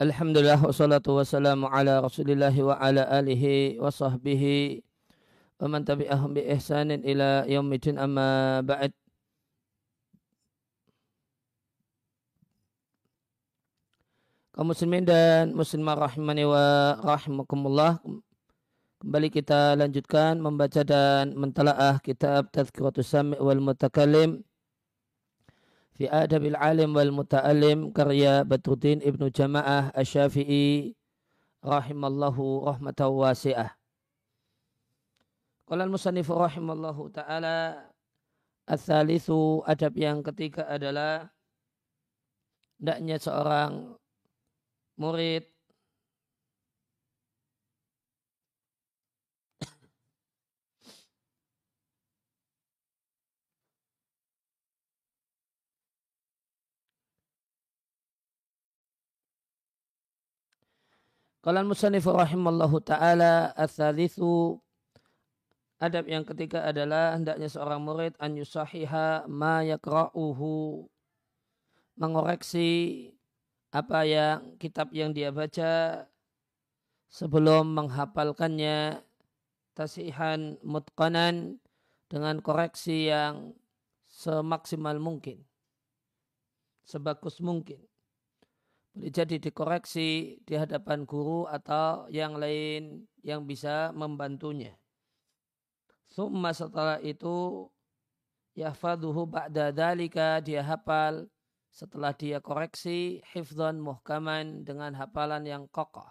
Alhamdulillah wassalatu wassalamu ala rasulillah wa ala alihi wa sahbihi wa man tabi'ahum bi ihsanin ila yaumidin amma ba'd. Kaum muslimin dan muslimah rahimani wa rahimakumullah kembali kita lanjutkan membaca dan mentalaah kitab Tazkiratus Sami' wal Mutakallim fi adabil alim wal muta'alim karya Badruddin Ibnu Jamaah Asy-Syafi'i rahimallahu rahmatan wasi'ah. Qala al-musannif rahimallahu taala Al-thalithu adab yang ketiga adalah hendaknya seorang murid Kalau musannif rahimallahu taala ats-tsalitsu adab yang ketiga adalah hendaknya seorang murid an yusahiha ma yakra'uhu mengoreksi apa yang kitab yang dia baca sebelum menghafalkannya tasihan mutqanan dengan koreksi yang semaksimal mungkin sebagus mungkin boleh jadi dikoreksi di hadapan guru atau yang lain yang bisa membantunya. Summa setelah itu yahfaduhu ba'da dalika dia hafal setelah dia koreksi hifdhan muhkaman dengan hafalan yang kokoh.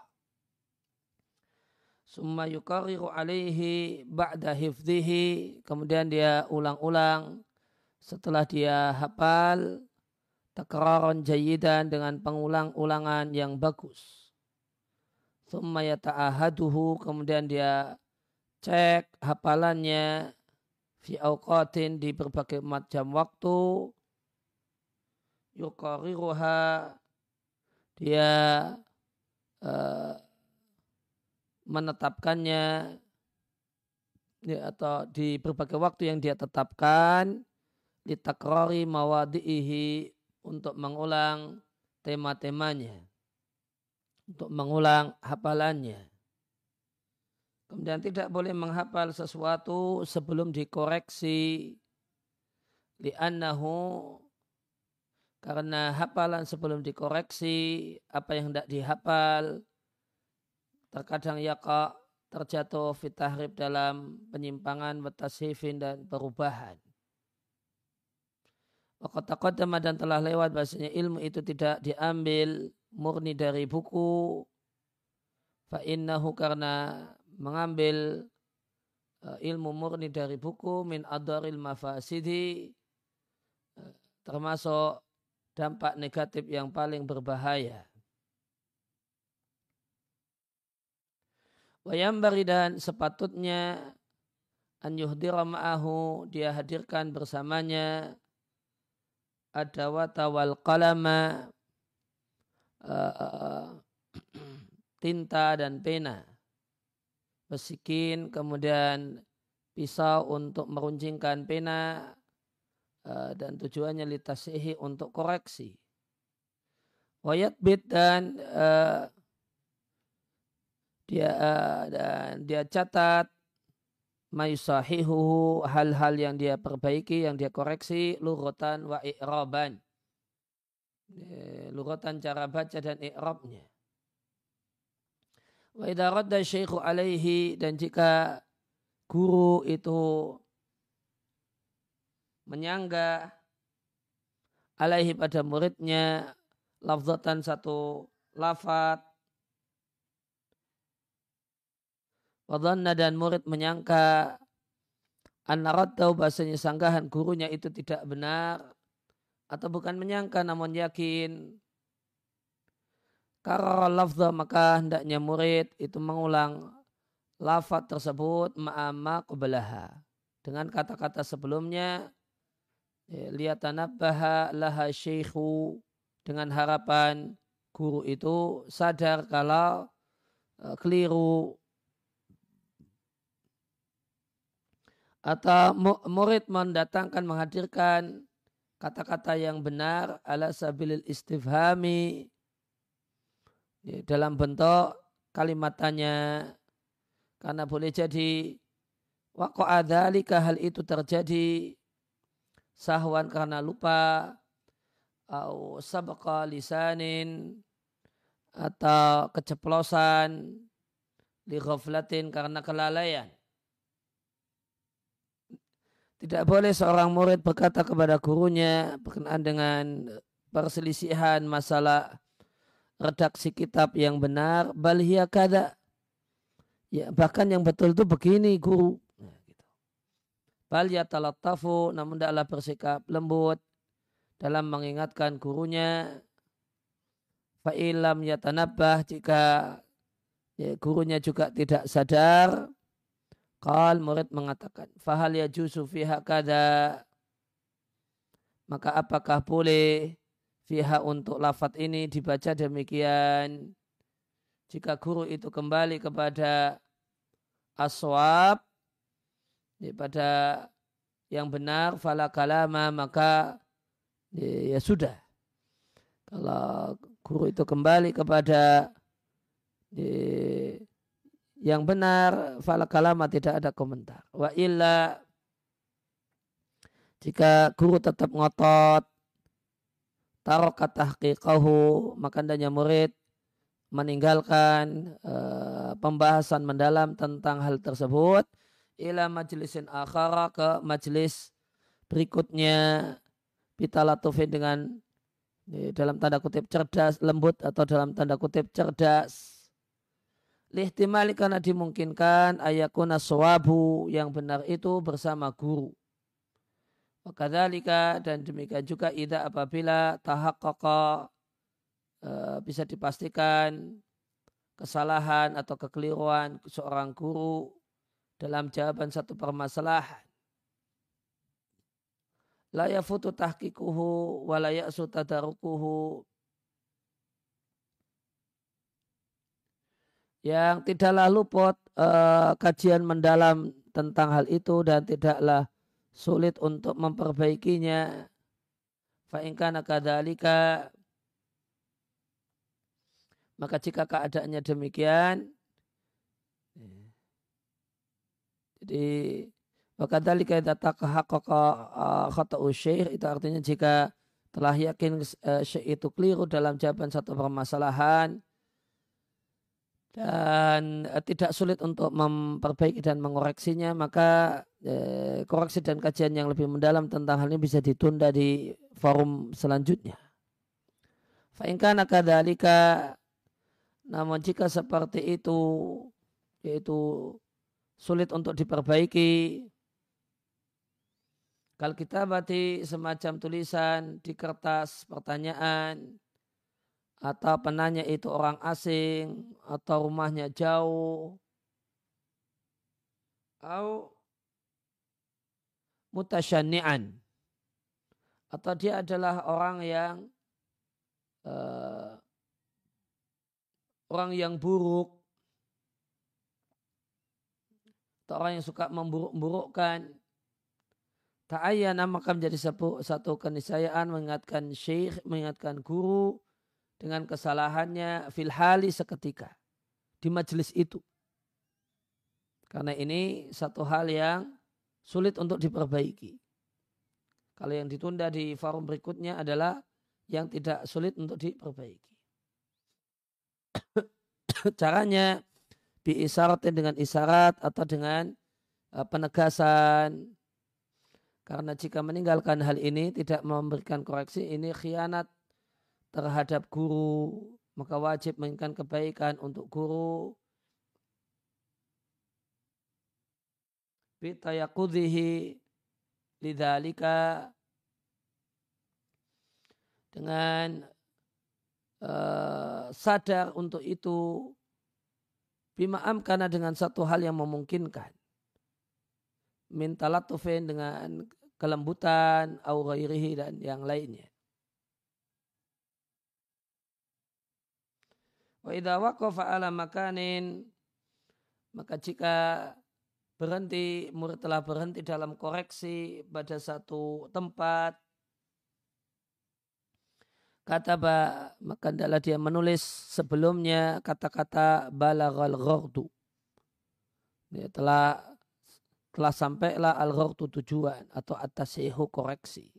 Summa yukariru alaihi ba'da hifdhihi kemudian dia ulang-ulang setelah dia hafal takraran jayidan dengan pengulang-ulangan yang bagus. Thumma yata'ahaduhu kemudian dia cek hafalannya fi awqatin di berbagai macam waktu yukariruha dia uh, menetapkannya ya, atau di berbagai waktu yang dia tetapkan litakrari mawadi'ihi untuk mengulang tema-temanya, untuk mengulang hafalannya. Kemudian tidak boleh menghafal sesuatu sebelum dikoreksi li'annahu karena hafalan sebelum dikoreksi apa yang tidak dihafal terkadang yaqa terjatuh fitahrib dalam penyimpangan, betasifin dan perubahan. Waktu taqaddama dan telah lewat bahasanya ilmu itu tidak diambil murni dari buku. Fa'innahu karena mengambil uh, ilmu murni dari buku min adaril mafasidi uh, termasuk dampak negatif yang paling berbahaya. Wayambari dan sepatutnya an yuhdira ma'ahu dia hadirkan bersamanya adawata wal qalama uh, tinta dan pena. Besikin kemudian pisau untuk meruncingkan pena uh, dan tujuannya litasihi untuk koreksi. Wayat bit dan uh, dia uh, dan dia catat mayusahihu hal-hal yang dia perbaiki, yang dia koreksi, lurutan wa i'raban. Lurutan cara baca dan i'rabnya. Wa idha radda syekhu alaihi dan jika guru itu menyangga alaihi pada muridnya lafzatan satu lafat Wadhanna dan murid menyangka An-naraddahu bahasanya sanggahan gurunya itu tidak benar atau bukan menyangka namun yakin. Karena lafza maka hendaknya murid itu mengulang lafaz tersebut ma'ama qublaha. Dengan kata-kata sebelumnya ya, liyatanabbaha laha syekhu dengan harapan guru itu sadar kalau uh, keliru atau murid mendatangkan menghadirkan kata-kata yang benar ala sabilil istifhami ya, dalam bentuk kalimat tanya karena boleh jadi waqa'adzalika hal itu terjadi sahwan karena lupa atau sabqa lisanin atau keceplosan li karena kelalaian tidak boleh seorang murid berkata kepada gurunya berkenaan dengan perselisihan masalah redaksi kitab yang benar balhia kada. Ya bahkan yang betul itu begini guru. Nah, gitu. bal yatalattafu namun tidaklah bersikap lembut dalam mengingatkan gurunya. Fa'ilam yatanabbah jika ya, gurunya juga tidak sadar Qal murid mengatakan, fahal ya jusu fiha kada. Maka apakah boleh fiha untuk lafat ini dibaca demikian? Jika guru itu kembali kepada aswab, pada yang benar, fala kalama, maka ya, ya sudah. Kalau guru itu kembali kepada ya, yang benar fala kalama tidak ada komentar. Wa illa jika guru tetap ngotot taruh kata tahqiqahu maka hendaknya murid meninggalkan uh, pembahasan mendalam tentang hal tersebut ila majlisin akhara ke majlis berikutnya bitalatufin dengan dalam tanda kutip cerdas lembut atau dalam tanda kutip cerdas Lihtimali karena dimungkinkan ayakuna sawabu yang benar itu bersama guru. Wakadhalika dan demikian juga ida apabila tahaqqaqa e, bisa dipastikan kesalahan atau kekeliruan seorang guru dalam jawaban satu permasalahan. La yafutu tahqiquhu wa la ya'su tadarukuhu yang tidaklah luput uh, kajian mendalam tentang hal itu dan tidaklah sulit untuk memperbaikinya. Fa'ingkana kadalika maka jika keadaannya demikian jadi wakadhalika idza tahaqqaqa eh, khata'u syekh itu artinya jika telah yakin uh, syekh itu keliru dalam jawaban satu permasalahan dan eh, tidak sulit untuk memperbaiki dan mengoreksinya maka eh, koreksi dan kajian yang lebih mendalam tentang hal ini bisa ditunda di forum selanjutnya. Fa'inkan akadalika namun jika seperti itu yaitu sulit untuk diperbaiki kalau kita berarti semacam tulisan di kertas pertanyaan atau penanya itu orang asing atau rumahnya jauh. Atau mutasyani'an. Atau dia adalah orang yang uh, orang yang buruk. Atau orang yang suka memburuk-burukkan. Ta'ayyana maka menjadi satu, satu keniscayaan mengingatkan syekh, mengingatkan guru dengan kesalahannya filhali seketika di majelis itu. Karena ini satu hal yang sulit untuk diperbaiki. Kalau yang ditunda di forum berikutnya adalah yang tidak sulit untuk diperbaiki. Caranya biisaratin dengan isyarat atau dengan uh, penegasan. Karena jika meninggalkan hal ini tidak memberikan koreksi, ini khianat terhadap guru, maka wajib menginginkan kebaikan untuk guru. Bitayakudhihi lidhalika. Dengan uh, sadar untuk itu bima'am karena dengan satu hal yang memungkinkan. Minta latufin dengan kelembutan au dan yang lainnya Wa idza waqafa ala makanin maka jika berhenti murid telah berhenti dalam koreksi pada satu tempat kata maka adalah dia menulis sebelumnya kata-kata balaghal ghordu. Dia telah telah sampailah al ghordu tujuan atau atasihu koreksi.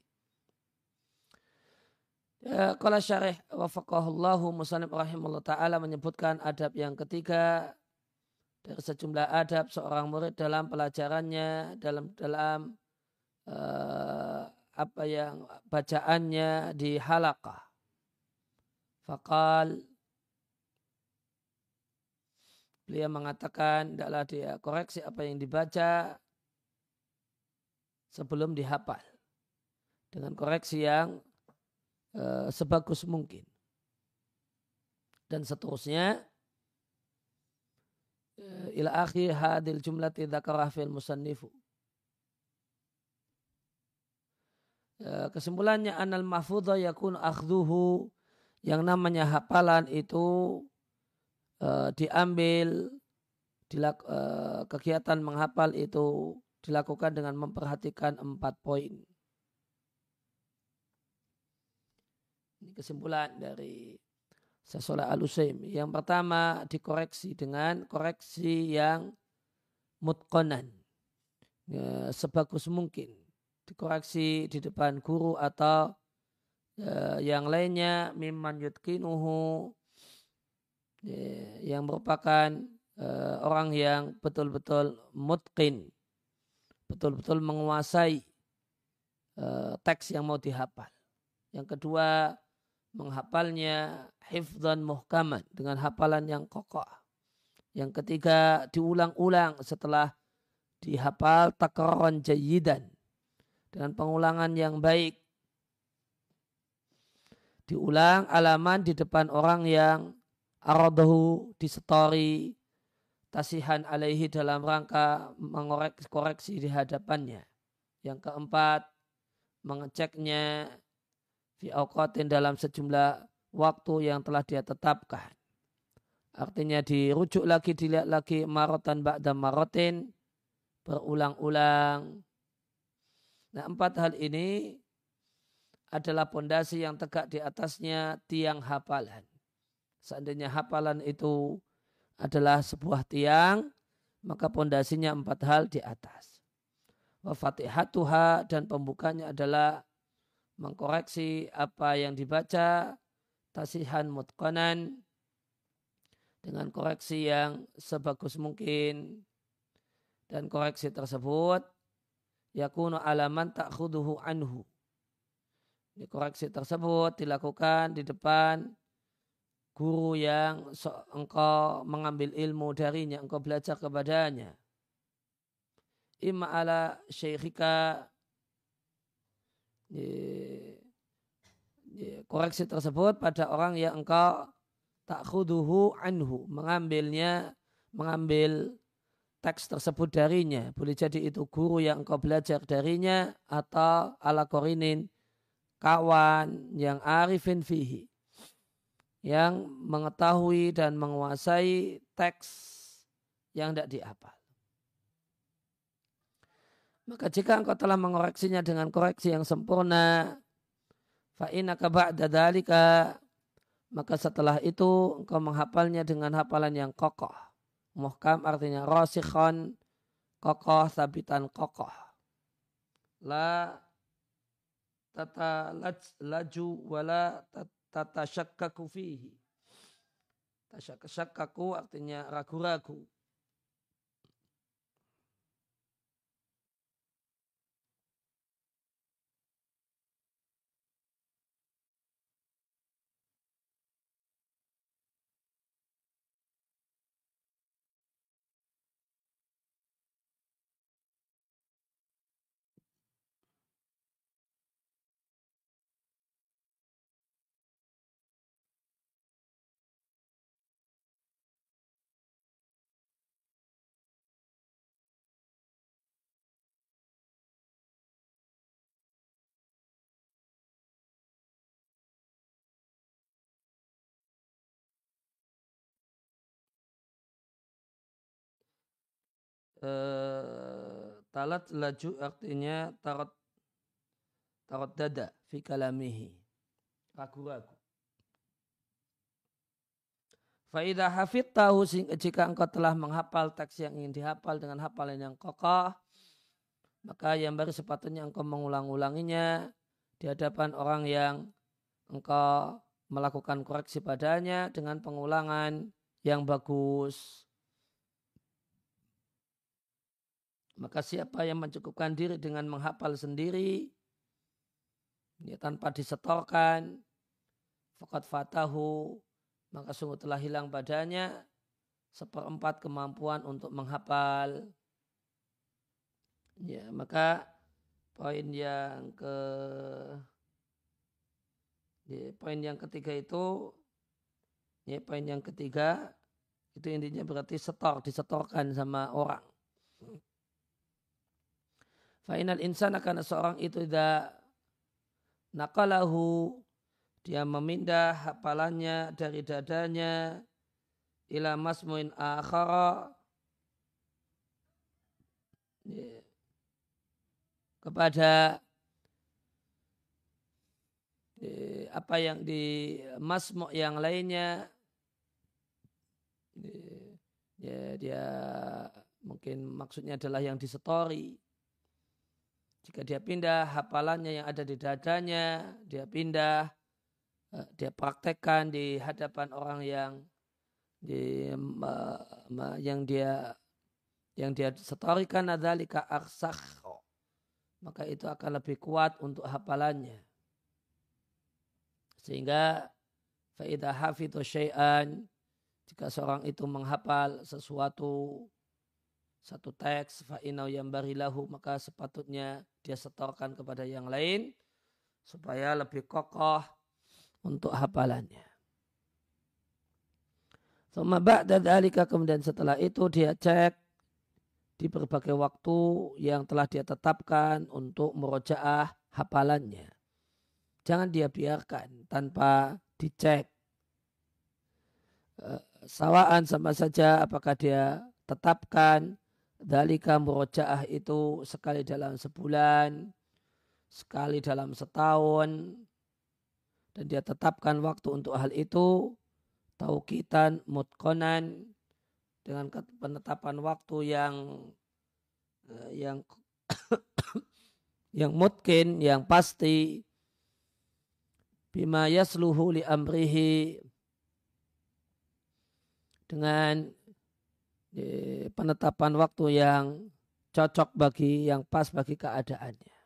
Ya, kalau syarih wafakahullahu musalim rahimahullah ta'ala menyebutkan adab yang ketiga dari sejumlah adab seorang murid dalam pelajarannya, dalam dalam uh, apa yang bacaannya di halakah. Fakal beliau mengatakan tidaklah dia koreksi apa yang dibaca sebelum dihafal dengan koreksi yang uh, sebagus mungkin dan seterusnya uh, ila akhir hadil jumlati dzakarah fil musannifu Ya, kesimpulannya anal mahfudha yakun akhduhu yang namanya hafalan itu uh, diambil dilak, uh, kegiatan menghafal itu dilakukan dengan memperhatikan empat poin. Ini kesimpulan dari Sasola Al-Usaim. Yang pertama dikoreksi dengan koreksi yang mutkonan. Ya, sebagus mungkin dikoreksi di depan guru atau uh, yang lainnya mimman yutkinuhu ya, yang merupakan uh, orang yang betul-betul mutkin betul-betul menguasai uh, teks yang mau dihafal yang kedua menghafalnya hifdzan muhkaman dengan hafalan yang kokoh yang ketiga diulang-ulang setelah dihafal takron jayidan dengan pengulangan yang baik. Diulang alaman di depan orang yang aradahu disetori tasihan alaihi dalam rangka mengoreksi di hadapannya. Yang keempat, mengeceknya fi dalam sejumlah waktu yang telah dia tetapkan. Artinya dirujuk lagi, dilihat lagi marotan ba'da marotin, berulang-ulang, Nah empat hal ini adalah pondasi yang tegak di atasnya tiang hafalan. Seandainya hafalan itu adalah sebuah tiang, maka pondasinya empat hal di atas. Wa fatihatuha dan pembukanya adalah mengkoreksi apa yang dibaca tasihan mutkonan dengan koreksi yang sebagus mungkin dan koreksi tersebut yakunu alaman ta'khuduhu anhu. Ini koreksi tersebut dilakukan di depan guru yang engkau mengambil ilmu darinya, engkau belajar kepadanya. Imma ala syekhika koreksi tersebut pada orang yang engkau takhuduhu anhu mengambilnya mengambil teks tersebut darinya. Boleh jadi itu guru yang engkau belajar darinya atau ala korinin kawan yang arifin fihi. Yang mengetahui dan menguasai teks yang tidak diapal. Maka jika engkau telah mengoreksinya dengan koreksi yang sempurna, fa'inaka ba'da dalika, maka setelah itu engkau menghafalnya dengan hafalan yang kokoh Muhkam artinya rosikhon, kokoh, sabitan kokoh. La tata laju wala tata syakkaku fihi. Syakkaku artinya ragu-ragu. Eh, talat laju artinya tarot tarot dada fi kalamihi ragu-ragu. Faidah hafid tahu jika engkau telah menghafal teks yang ingin dihafal dengan hafalan yang kokoh, maka yang baru sepatutnya engkau mengulang-ulanginya di hadapan orang yang engkau melakukan koreksi padanya dengan pengulangan yang bagus. Maka siapa yang mencukupkan diri dengan menghafal sendiri, ya, tanpa disetorkan, fakat fatahu, maka sungguh telah hilang badannya seperempat kemampuan untuk menghafal. Ya, maka poin yang ke ya, poin yang ketiga itu ya poin yang ketiga itu intinya berarti setor disetorkan sama orang. Fainal insan akan seorang itu tidak nakalahu dia memindah hafalannya dari dadanya ila masmuin akhara. Kepada apa yang di masmu yang lainnya. Ya dia mungkin maksudnya adalah yang disetori jika dia pindah hafalannya yang ada di dadanya dia pindah Eh, dia praktekkan di hadapan orang yang di, yang dia yang dia setorikan adzalika arsakh maka itu akan lebih kuat untuk hafalannya. Sehingga faida hafidhu syai'an jika seorang itu menghafal sesuatu satu teks fa'inau yang barilahu maka sepatutnya dia setorkan kepada yang lain supaya lebih kokoh untuk hafalannya. Sama ba'da dalika kemudian setelah itu dia cek di berbagai waktu yang telah dia tetapkan untuk merojaah hafalannya. Jangan dia biarkan tanpa dicek. Eh, sawaan sama saja apakah dia tetapkan dalika murojaah itu sekali dalam sebulan, sekali dalam setahun, dan dia tetapkan waktu untuk hal itu tauqitan mutkonan dengan penetapan waktu yang eh, yang yang mungkin yang pasti. Bima yasluhu li amrihi dengan penetapan waktu yang cocok bagi yang pas bagi keadaannya.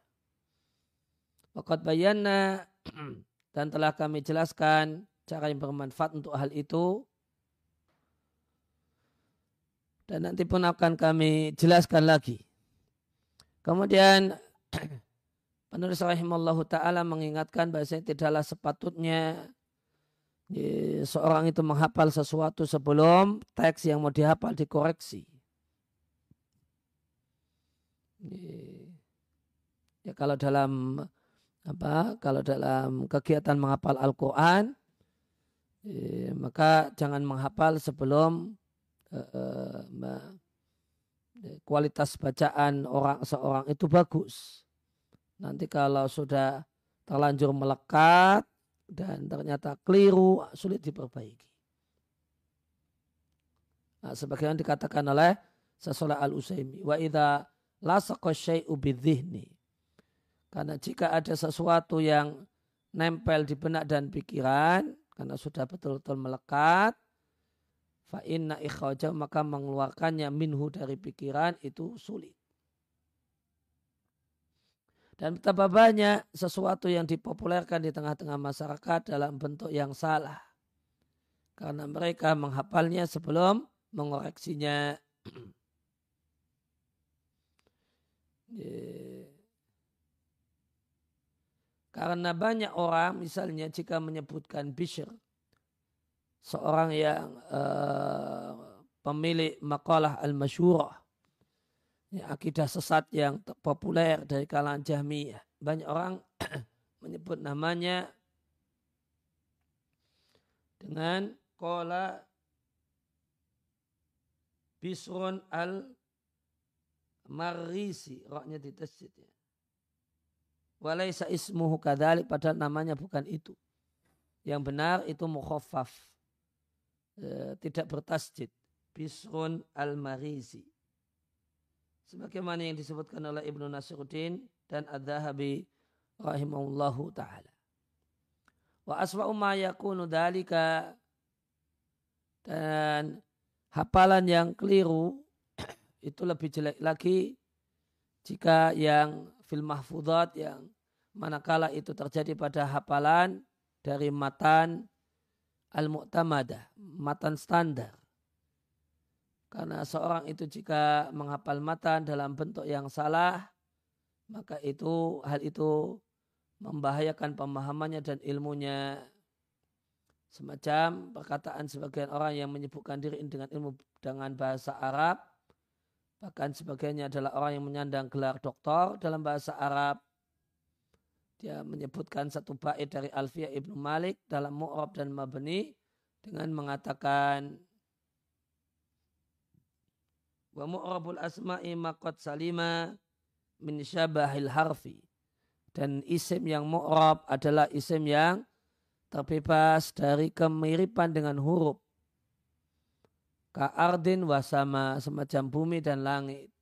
Wakat bayana dan telah kami jelaskan cara yang bermanfaat untuk hal itu dan nanti pun akan kami jelaskan lagi. Kemudian penulis rahimallahu taala mengingatkan bahasanya tidaklah sepatutnya seorang itu menghafal sesuatu sebelum teks yang mau dihafal dikoreksi. Ya kalau dalam apa kalau dalam kegiatan menghafal Al-Quran maka jangan menghafal sebelum eh, eh, kualitas bacaan orang seorang itu bagus. Nanti kalau sudah terlanjur melekat dan ternyata keliru sulit diperbaiki. Nah, sebagaimana dikatakan oleh Sasolah Al-Usaimi wa idza lasaqa syai'u bidhihni karena jika ada sesuatu yang nempel di benak dan pikiran, karena sudah betul-betul melekat, fa inna maka mengeluarkannya minhu dari pikiran itu sulit. Dan betapa banyak sesuatu yang dipopulerkan di tengah-tengah masyarakat dalam bentuk yang salah. Karena mereka menghafalnya sebelum mengoreksinya. Karena banyak orang misalnya jika menyebutkan Bishr, seorang yang uh, pemilik makalah al-masyurah, ya, akidah sesat yang populer dari kalangan Jahmiyah. Banyak orang menyebut namanya dengan kola Bisrun al-Marisi. Roknya di tasjid ya. Walaysa ismuhu kadhalik padahal namanya bukan itu. Yang benar itu mukhaffaf. e, tidak bertasjid. Bisrun al-Marizi. Sebagaimana yang disebutkan oleh Ibnu Nasruddin dan Ad-Dahabi rahimahullahu ta'ala. Wa aswa'u ma yakunu dalika dan hafalan yang keliru itu lebih jelek lagi jika yang fil mahfudat yang manakala itu terjadi pada hafalan dari matan al-mu'tamadah, matan standar. Karena seorang itu jika menghafal matan dalam bentuk yang salah, maka itu hal itu membahayakan pemahamannya dan ilmunya. Semacam perkataan sebagian orang yang menyebutkan diri dengan ilmu dengan bahasa Arab, bahkan sebagiannya adalah orang yang menyandang gelar doktor dalam bahasa Arab. Dia menyebutkan satu bait dari Alfiyah ibnu Malik dalam Mu'rab dan Mabni dengan mengatakan wa mu'rabul asma'i maqad salima min syabahil harfi dan isim yang mu'rab adalah isim yang terbebas dari kemiripan dengan huruf. Ka'ardin wasama semacam bumi dan langit.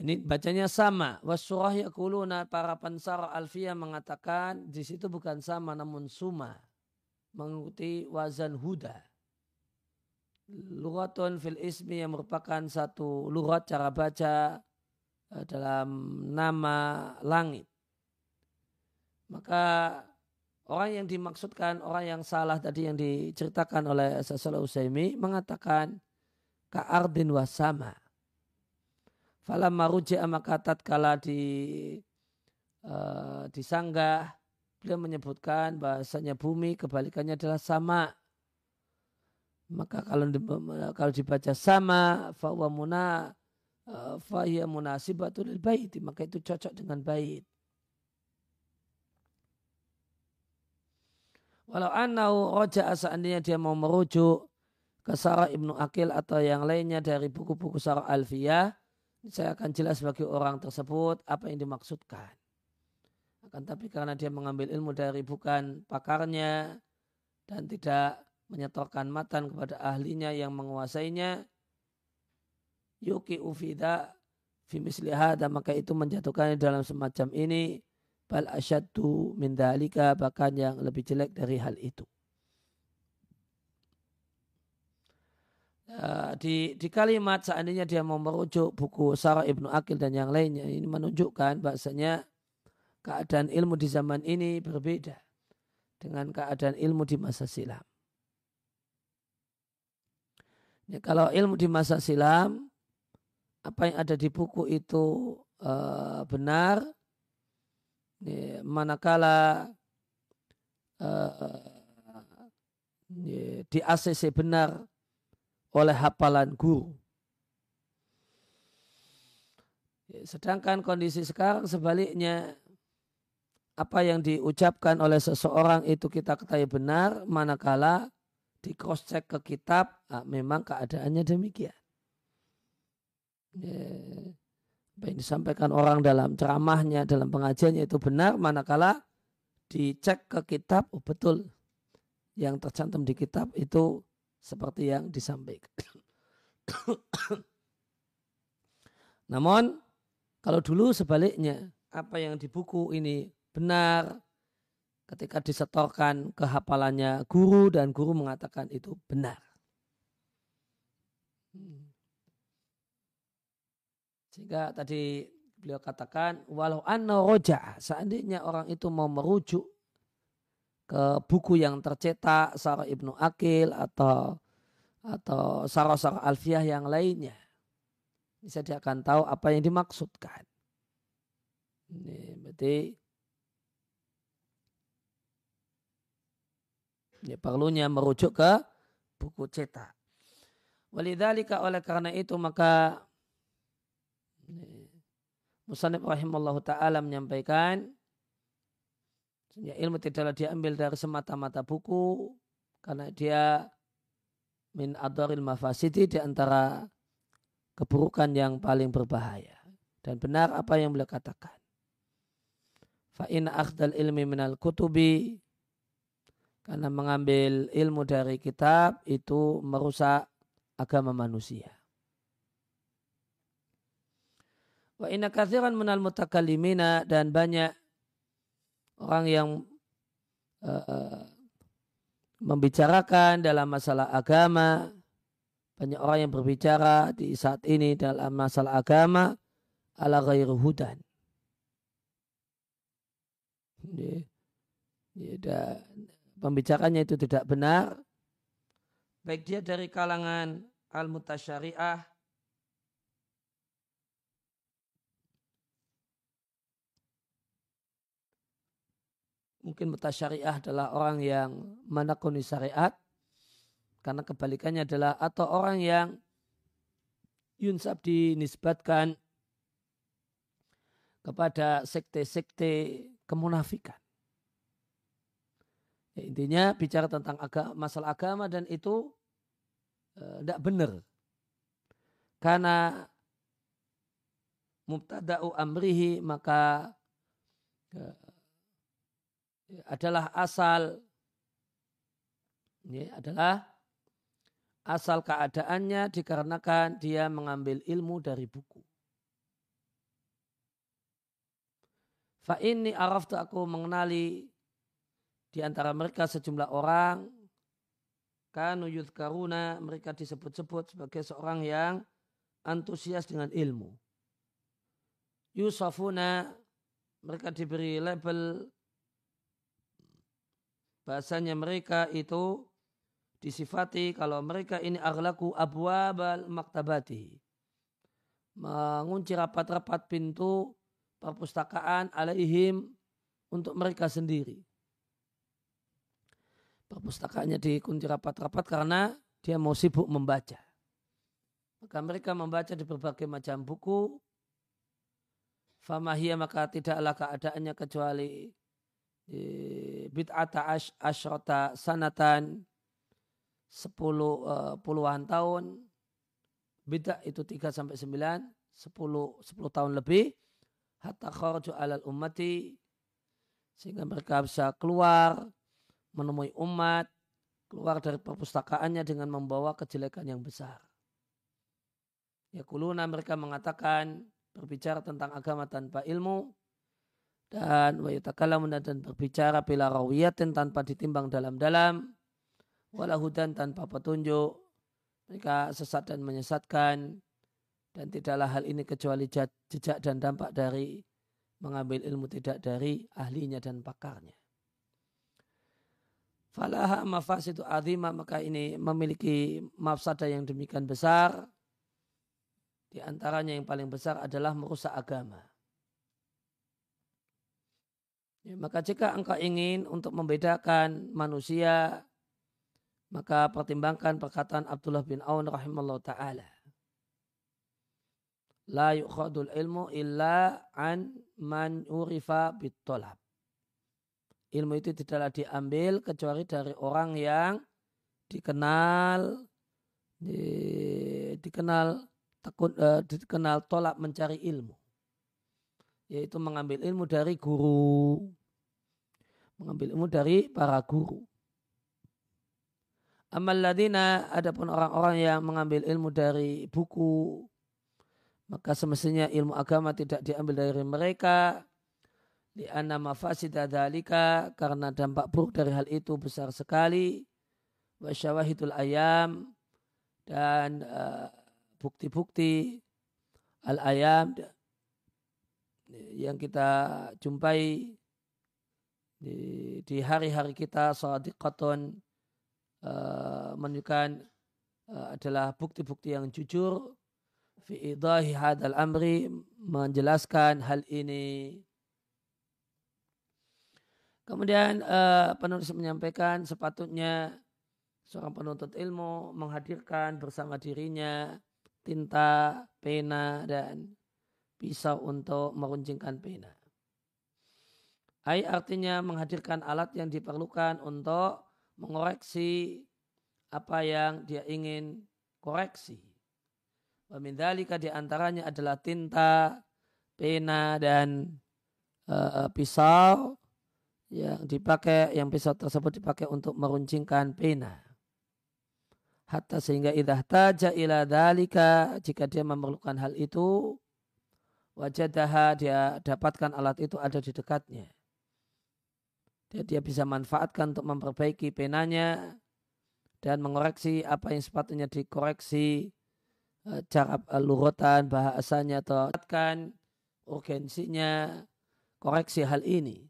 Ini bacanya sama. Wasurah yakuluna para pensar alfiyah mengatakan di situ bukan sama namun suma mengikuti wazan huda. Lugatun fil ismi yang merupakan satu lugat cara baca eh, dalam nama langit. Maka orang yang dimaksudkan, orang yang salah tadi yang diceritakan oleh Sasala Usaimi mengatakan ka'ardin wasama. Falam maruji'a maka tatkala di uh, disanggah beliau menyebutkan bahasanya bumi kebalikannya adalah sama. Maka kalau kalau dibaca sama fawa muna eh, fahiyya munasibatul bait maka itu cocok dengan bait. Walau anau roja seandainya dia mau merujuk ke Sarah Ibnu Akil atau yang lainnya dari buku-buku Sarah Alfiyah, saya akan jelas bagi orang tersebut apa yang dimaksudkan. Akan tapi karena dia mengambil ilmu dari bukan pakarnya dan tidak menyetorkan matan kepada ahlinya yang menguasainya, yuki ufida fi dan maka itu menjatuhkannya dalam semacam ini bal asyaddu min dalika bahkan yang lebih jelek dari hal itu. Uh, di, di kalimat seandainya dia mau merujuk buku Sarah Ibnu Akil dan yang lainnya ini menunjukkan bahasanya keadaan ilmu di zaman ini berbeda dengan keadaan ilmu di masa silam. Ya, kalau ilmu di masa silam, apa yang ada di buku itu uh, benar, ya, manakala uh, ya, di ACC benar oleh hafalan guru. Sedangkan kondisi sekarang sebaliknya apa yang diucapkan oleh seseorang itu kita ketahui benar, manakala di cross check ke kitab, nah, memang keadaannya demikian. Ya, apa yang disampaikan orang dalam ceramahnya, dalam pengajiannya itu benar, manakala dicek ke kitab, oh betul, yang tercantum di kitab itu seperti yang disampaikan. Namun, kalau dulu sebaliknya, apa yang di buku ini benar ketika disetorkan kehafalannya guru dan guru mengatakan itu benar. Sehingga tadi beliau katakan walau anna roja seandainya orang itu mau merujuk ke buku yang tercetak Sarah Ibnu Akil atau atau Sarah Sarah Alfiah yang lainnya bisa dia akan tahu apa yang dimaksudkan. Ini berarti Ya, perlunya merujuk ke buku cetak. Walidhalika oleh karena itu maka Musanib rahimahullah ta'ala menyampaikan ya, ilmu tidaklah diambil dari semata-mata buku karena dia min adoril mafasidi di antara keburukan yang paling berbahaya. Dan benar apa yang beliau katakan. Fa'in akhdal ilmi minal kutubi karena mengambil ilmu dari kitab itu merusak agama manusia. Wa inna kathiran minal mutakalimina dan banyak orang yang uh, membicarakan dalam masalah agama. Banyak orang yang berbicara di saat ini dalam masalah agama ala ghairu hudan. Ya, ya, pembicaranya itu tidak benar, baik dia dari kalangan al-mutasyari'ah mungkin mutasyari'ah adalah orang yang menekuni syariat karena kebalikannya adalah atau orang yang yunsab dinisbatkan kepada sekte-sekte kemunafikan. Ya, intinya bicara tentang agama, masalah agama dan itu tidak eh, benar. Karena mubtada'u amrihi maka uh, adalah asal ini adalah asal keadaannya dikarenakan dia mengambil ilmu dari buku. Fa ini araftu aku mengenali di antara mereka sejumlah orang kanu karuna mereka disebut-sebut sebagai seorang yang antusias dengan ilmu. Yusafuna mereka diberi label bahasanya mereka itu disifati kalau mereka ini aghlaku abwabal maktabati mengunci rapat-rapat pintu perpustakaan alaihim untuk mereka sendiri perpustakaannya dikunci rapat-rapat karena dia mau sibuk membaca. Maka mereka membaca di berbagai macam buku. Famahiyah maka tidaklah keadaannya kecuali bid'ata ash, ashrota sanatan sepuluh uh, puluhan tahun bid'ah itu tiga sampai sembilan sepuluh sepuluh tahun lebih hatta kharaju alal ummati sehingga mereka bisa keluar menemui umat, keluar dari perpustakaannya dengan membawa kejelekan yang besar. Ya kuluna mereka mengatakan berbicara tentang agama tanpa ilmu dan wayutakalamun dan berbicara bila rawiyatin tanpa ditimbang dalam-dalam walahudan tanpa petunjuk mereka sesat dan menyesatkan dan tidaklah hal ini kecuali jejak dan dampak dari mengambil ilmu tidak dari ahlinya dan pakarnya. Falaha mafasidu azima maka ini memiliki mafsada yang demikian besar. Di antaranya yang paling besar adalah merusak agama. Ya, maka jika engkau ingin untuk membedakan manusia, maka pertimbangkan perkataan Abdullah bin Aun rahimahullah ta'ala. La yukhadul ilmu illa an man urifa bitolab. Ilmu itu tidaklah diambil kecuali dari orang yang dikenal di, dikenal takut uh, dikenal tolak mencari ilmu. Yaitu mengambil ilmu dari guru mengambil ilmu dari para guru amal ladina adapun orang-orang yang mengambil ilmu dari buku maka semestinya ilmu agama tidak diambil dari mereka di mafasida dalika karena dampak buruk dari hal itu besar sekali. Wasyawahidul ayam dan uh, bukti-bukti al-ayam yang kita jumpai di, hari-hari kita sadiqatun uh, menunjukkan uh, adalah bukti-bukti yang jujur fi idahi hadal amri menjelaskan hal ini Kemudian uh, penulis menyampaikan sepatutnya seorang penuntut ilmu menghadirkan bersama dirinya tinta, pena, dan pisau untuk meruncingkan pena. Ai artinya menghadirkan alat yang diperlukan untuk mengoreksi apa yang dia ingin koreksi. Pemindalika di antaranya adalah tinta, pena dan uh, pisau yang dipakai yang pisau tersebut dipakai untuk meruncingkan pena. Hatta sehingga idah taja ila dalika jika dia memerlukan hal itu wajadaha dia dapatkan alat itu ada di dekatnya. Dia, dia bisa manfaatkan untuk memperbaiki penanya dan mengoreksi apa yang sepatutnya dikoreksi Eh, cara eh, lurutan bahasanya atau kan urgensinya koreksi hal ini.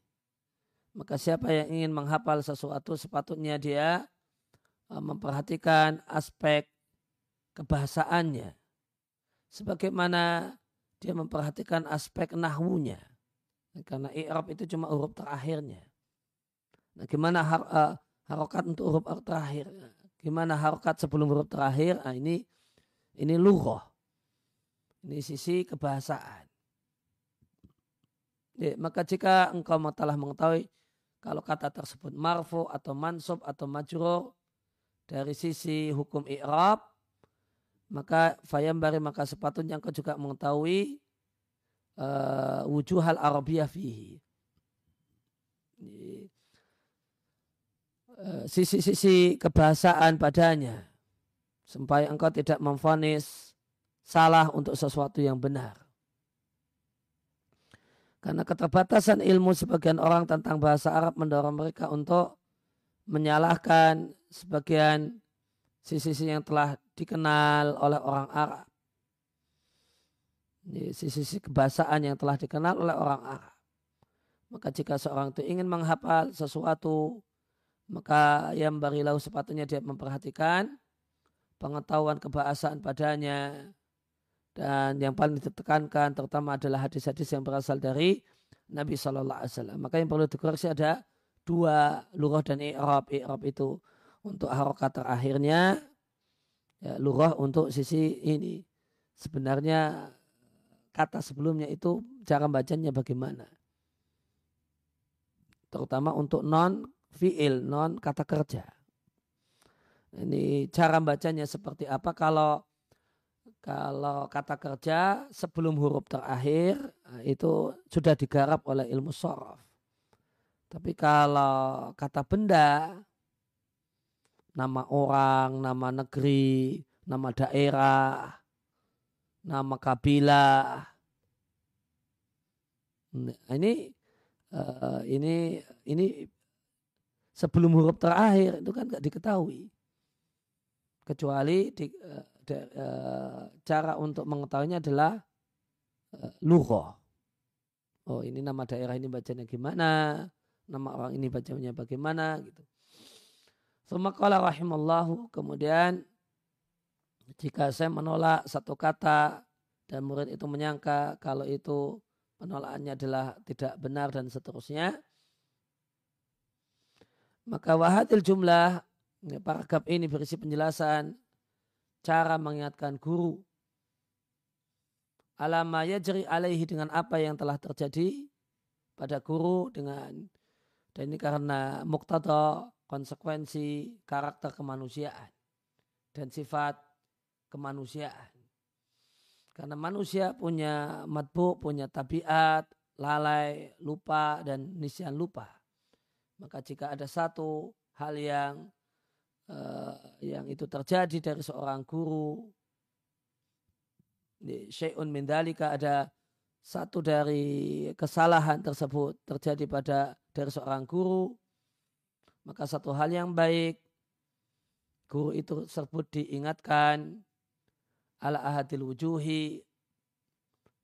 Maka siapa yang ingin menghafal sesuatu sepatutnya dia eh, memperhatikan aspek kebahasaannya. Sebagaimana dia memperhatikan aspek nahwunya. Karena i'rab itu cuma huruf terakhirnya. Gimana har, uh, harokat untuk huruf terakhir? Gimana harokat sebelum huruf terakhir? Nah, ini ini lughah. Ini sisi kebahasaan. Ya, maka jika engkau telah mengetahui kalau kata tersebut marfu atau mansub atau majrur dari sisi hukum i'rab maka fayambari maka sepatutnya engkau juga mengetahui uh, wujuhal arabiyah fihi. Eh, sisi-sisi kebahasaan padanya sampai engkau tidak memfonis salah untuk sesuatu yang benar. Karena keterbatasan ilmu sebagian orang tentang bahasa Arab mendorong mereka untuk menyalahkan sebagian sisi-sisi yang telah dikenal oleh orang Arab. Sisi-sisi kebahasaan yang telah dikenal oleh orang Arab. Maka jika seorang itu ingin menghafal sesuatu, maka yang barilau sepatutnya dia memperhatikan pengetahuan kebahasaan padanya dan yang paling ditekankan terutama adalah hadis-hadis yang berasal dari Nabi Shallallahu Alaihi Wasallam. Maka yang perlu dikoreksi ada dua lurah dan i'rab. I'rab itu untuk harokat terakhirnya, ya, lurah untuk sisi ini. Sebenarnya kata sebelumnya itu cara bacanya bagaimana. Terutama untuk non fiil, non kata kerja. Ini cara bacanya seperti apa kalau kalau kata kerja sebelum huruf terakhir nah, itu sudah digarap oleh ilmu sorof. Tapi kalau kata benda, nama orang, nama negeri, nama daerah, nama kabilah, ini uh, ini ini sebelum huruf terakhir itu kan nggak diketahui kecuali di, uh, de, uh, cara untuk mengetahuinya adalah uh. Oh ini nama daerah ini bacanya gimana, nama orang ini bacanya bagaimana gitu. Semakala rahimallahu kemudian jika saya menolak satu kata dan murid itu menyangka kalau itu penolakannya adalah tidak benar dan seterusnya maka wahadil jumlah paragraf ini berisi penjelasan cara mengingatkan guru alama yajri alaihi dengan apa yang telah terjadi pada guru dengan dan ini karena muktada konsekuensi karakter kemanusiaan dan sifat kemanusiaan. Karena manusia punya matbu, punya tabiat, lalai, lupa, dan nisyan lupa. Maka jika ada satu hal yang uh, yang itu terjadi dari seorang guru. Di syai'un min dalika ada satu dari kesalahan tersebut terjadi pada dari seorang guru, maka satu hal yang baik guru itu tersebut diingatkan ala ahadil wujuhi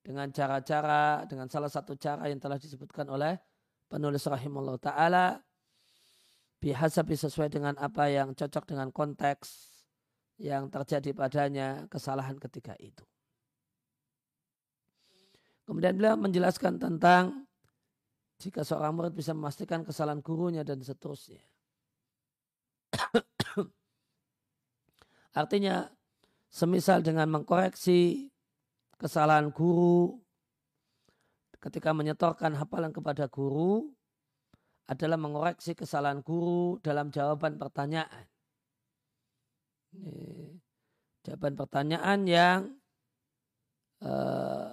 dengan cara-cara dengan salah satu cara yang telah disebutkan oleh penulis rahimahullah taala bihasabi sesuai dengan apa yang cocok dengan konteks yang terjadi padanya kesalahan ketika itu. Kemudian beliau menjelaskan tentang jika seorang murid bisa memastikan kesalahan gurunya dan seterusnya. Artinya, semisal dengan mengkoreksi kesalahan guru ketika menyetorkan hafalan kepada guru, adalah mengoreksi kesalahan guru dalam jawaban pertanyaan. Jawaban pertanyaan yang uh,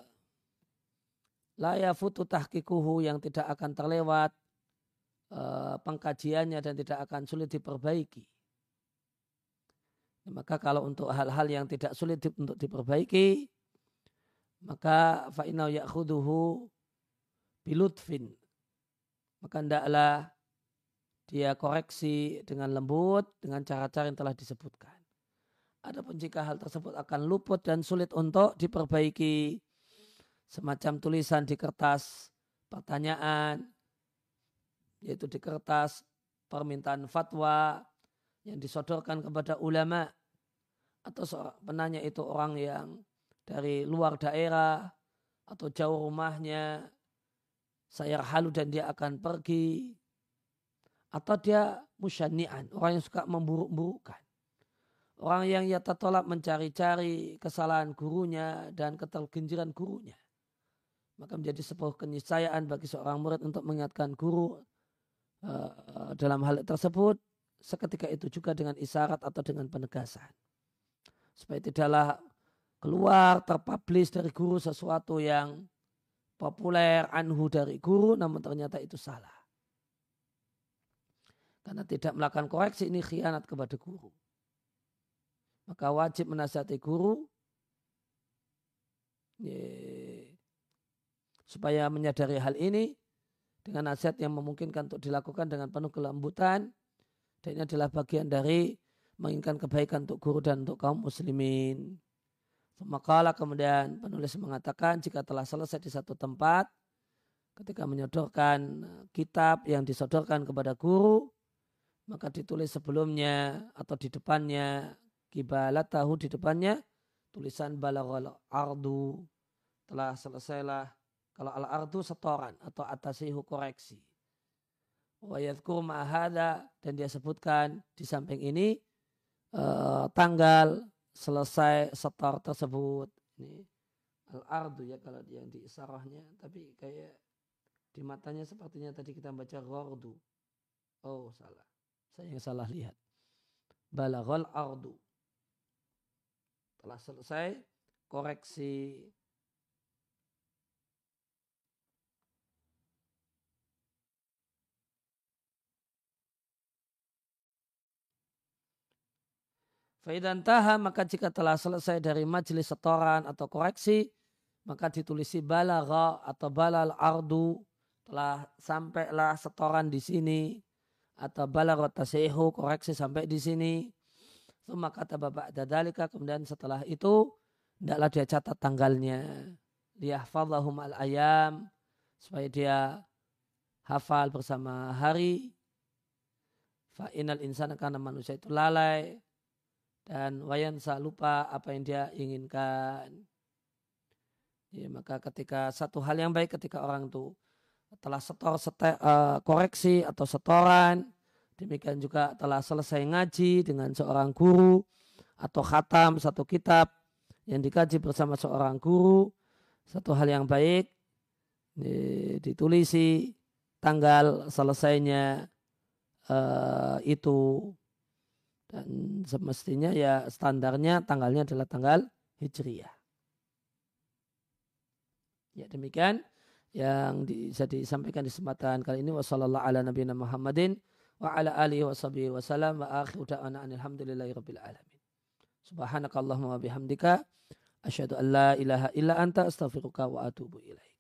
la futu tahkikuhu yang tidak akan terlewat uh, pengkajiannya dan tidak akan sulit diperbaiki. Maka kalau untuk hal-hal yang tidak sulit di, untuk diperbaiki, maka fa'inau ya'khuduhu bilutfin. Maka hendaklah dia koreksi dengan lembut dengan cara-cara yang telah disebutkan. Adapun jika hal tersebut akan luput dan sulit untuk diperbaiki, semacam tulisan di kertas pertanyaan, yaitu di kertas permintaan fatwa yang disodorkan kepada ulama atau seorang penanya itu orang yang dari luar daerah atau jauh rumahnya saya halu dan dia akan pergi atau dia musyani'an orang yang suka memburuk-burukkan Orang yang ia tolak mencari-cari kesalahan gurunya dan ketergenjiran gurunya. Maka menjadi sebuah keniscayaan bagi seorang murid untuk mengingatkan guru uh, dalam hal tersebut seketika itu juga dengan isyarat atau dengan penegasan. Supaya tidaklah keluar terpublish dari guru sesuatu yang populer anhu dari guru namun ternyata itu salah. Karena tidak melakukan koreksi ini khianat kepada guru maka wajib menasihati guru supaya menyadari hal ini dengan nasihat yang memungkinkan untuk dilakukan dengan penuh kelembutan dan ini adalah bagian dari menginginkan kebaikan untuk guru dan untuk kaum muslimin. Maka kemudian penulis mengatakan jika telah selesai di satu tempat ketika menyodorkan kitab yang disodorkan kepada guru maka ditulis sebelumnya atau di depannya kibalat tahu di depannya tulisan balaghal ardu telah selesailah. Kalau al ardu setoran atau atasihu koreksi. Wa yadhkur ma'ahada dan dia sebutkan di samping ini uh, tanggal selesai setor tersebut. Ini al ardu ya kalau yang di isarahnya tapi kayak di matanya sepertinya tadi kita baca ghardu. Oh salah. Saya yang salah lihat. Balaghal ardu. Telah selesai koreksi Faidan taha maka jika telah selesai dari majelis setoran atau koreksi maka ditulisi balagha atau balal ardu telah sampailah setoran di sini atau balagha tasehu koreksi sampai di sini Suma kata bapak dadalika kemudian setelah itu tidaklah dia catat tanggalnya. Liyahfadhahum al-ayam supaya dia hafal bersama hari. Fa'inal insan karena manusia itu lalai dan wayansa lupa apa yang dia inginkan. Ya, maka ketika satu hal yang baik ketika orang itu telah setor sete, uh, koreksi atau setoran Demikian juga telah selesai ngaji dengan seorang guru atau khatam satu kitab yang dikaji bersama seorang guru. Satu hal yang baik ditulisi tanggal selesainya uh, itu dan semestinya ya standarnya tanggalnya adalah tanggal hijriyah. Ya demikian yang bisa disampaikan di kesempatan kali ini wasallallahu ala nabiyina Muhammadin wa ala alihi wa sahbihi wa akhiru da'ana alhamdulillahi rabbil alamin. Subhanakallahumma bihamdika asyhadu an la ilaha illa anta astaghfiruka wa atubu ilaik.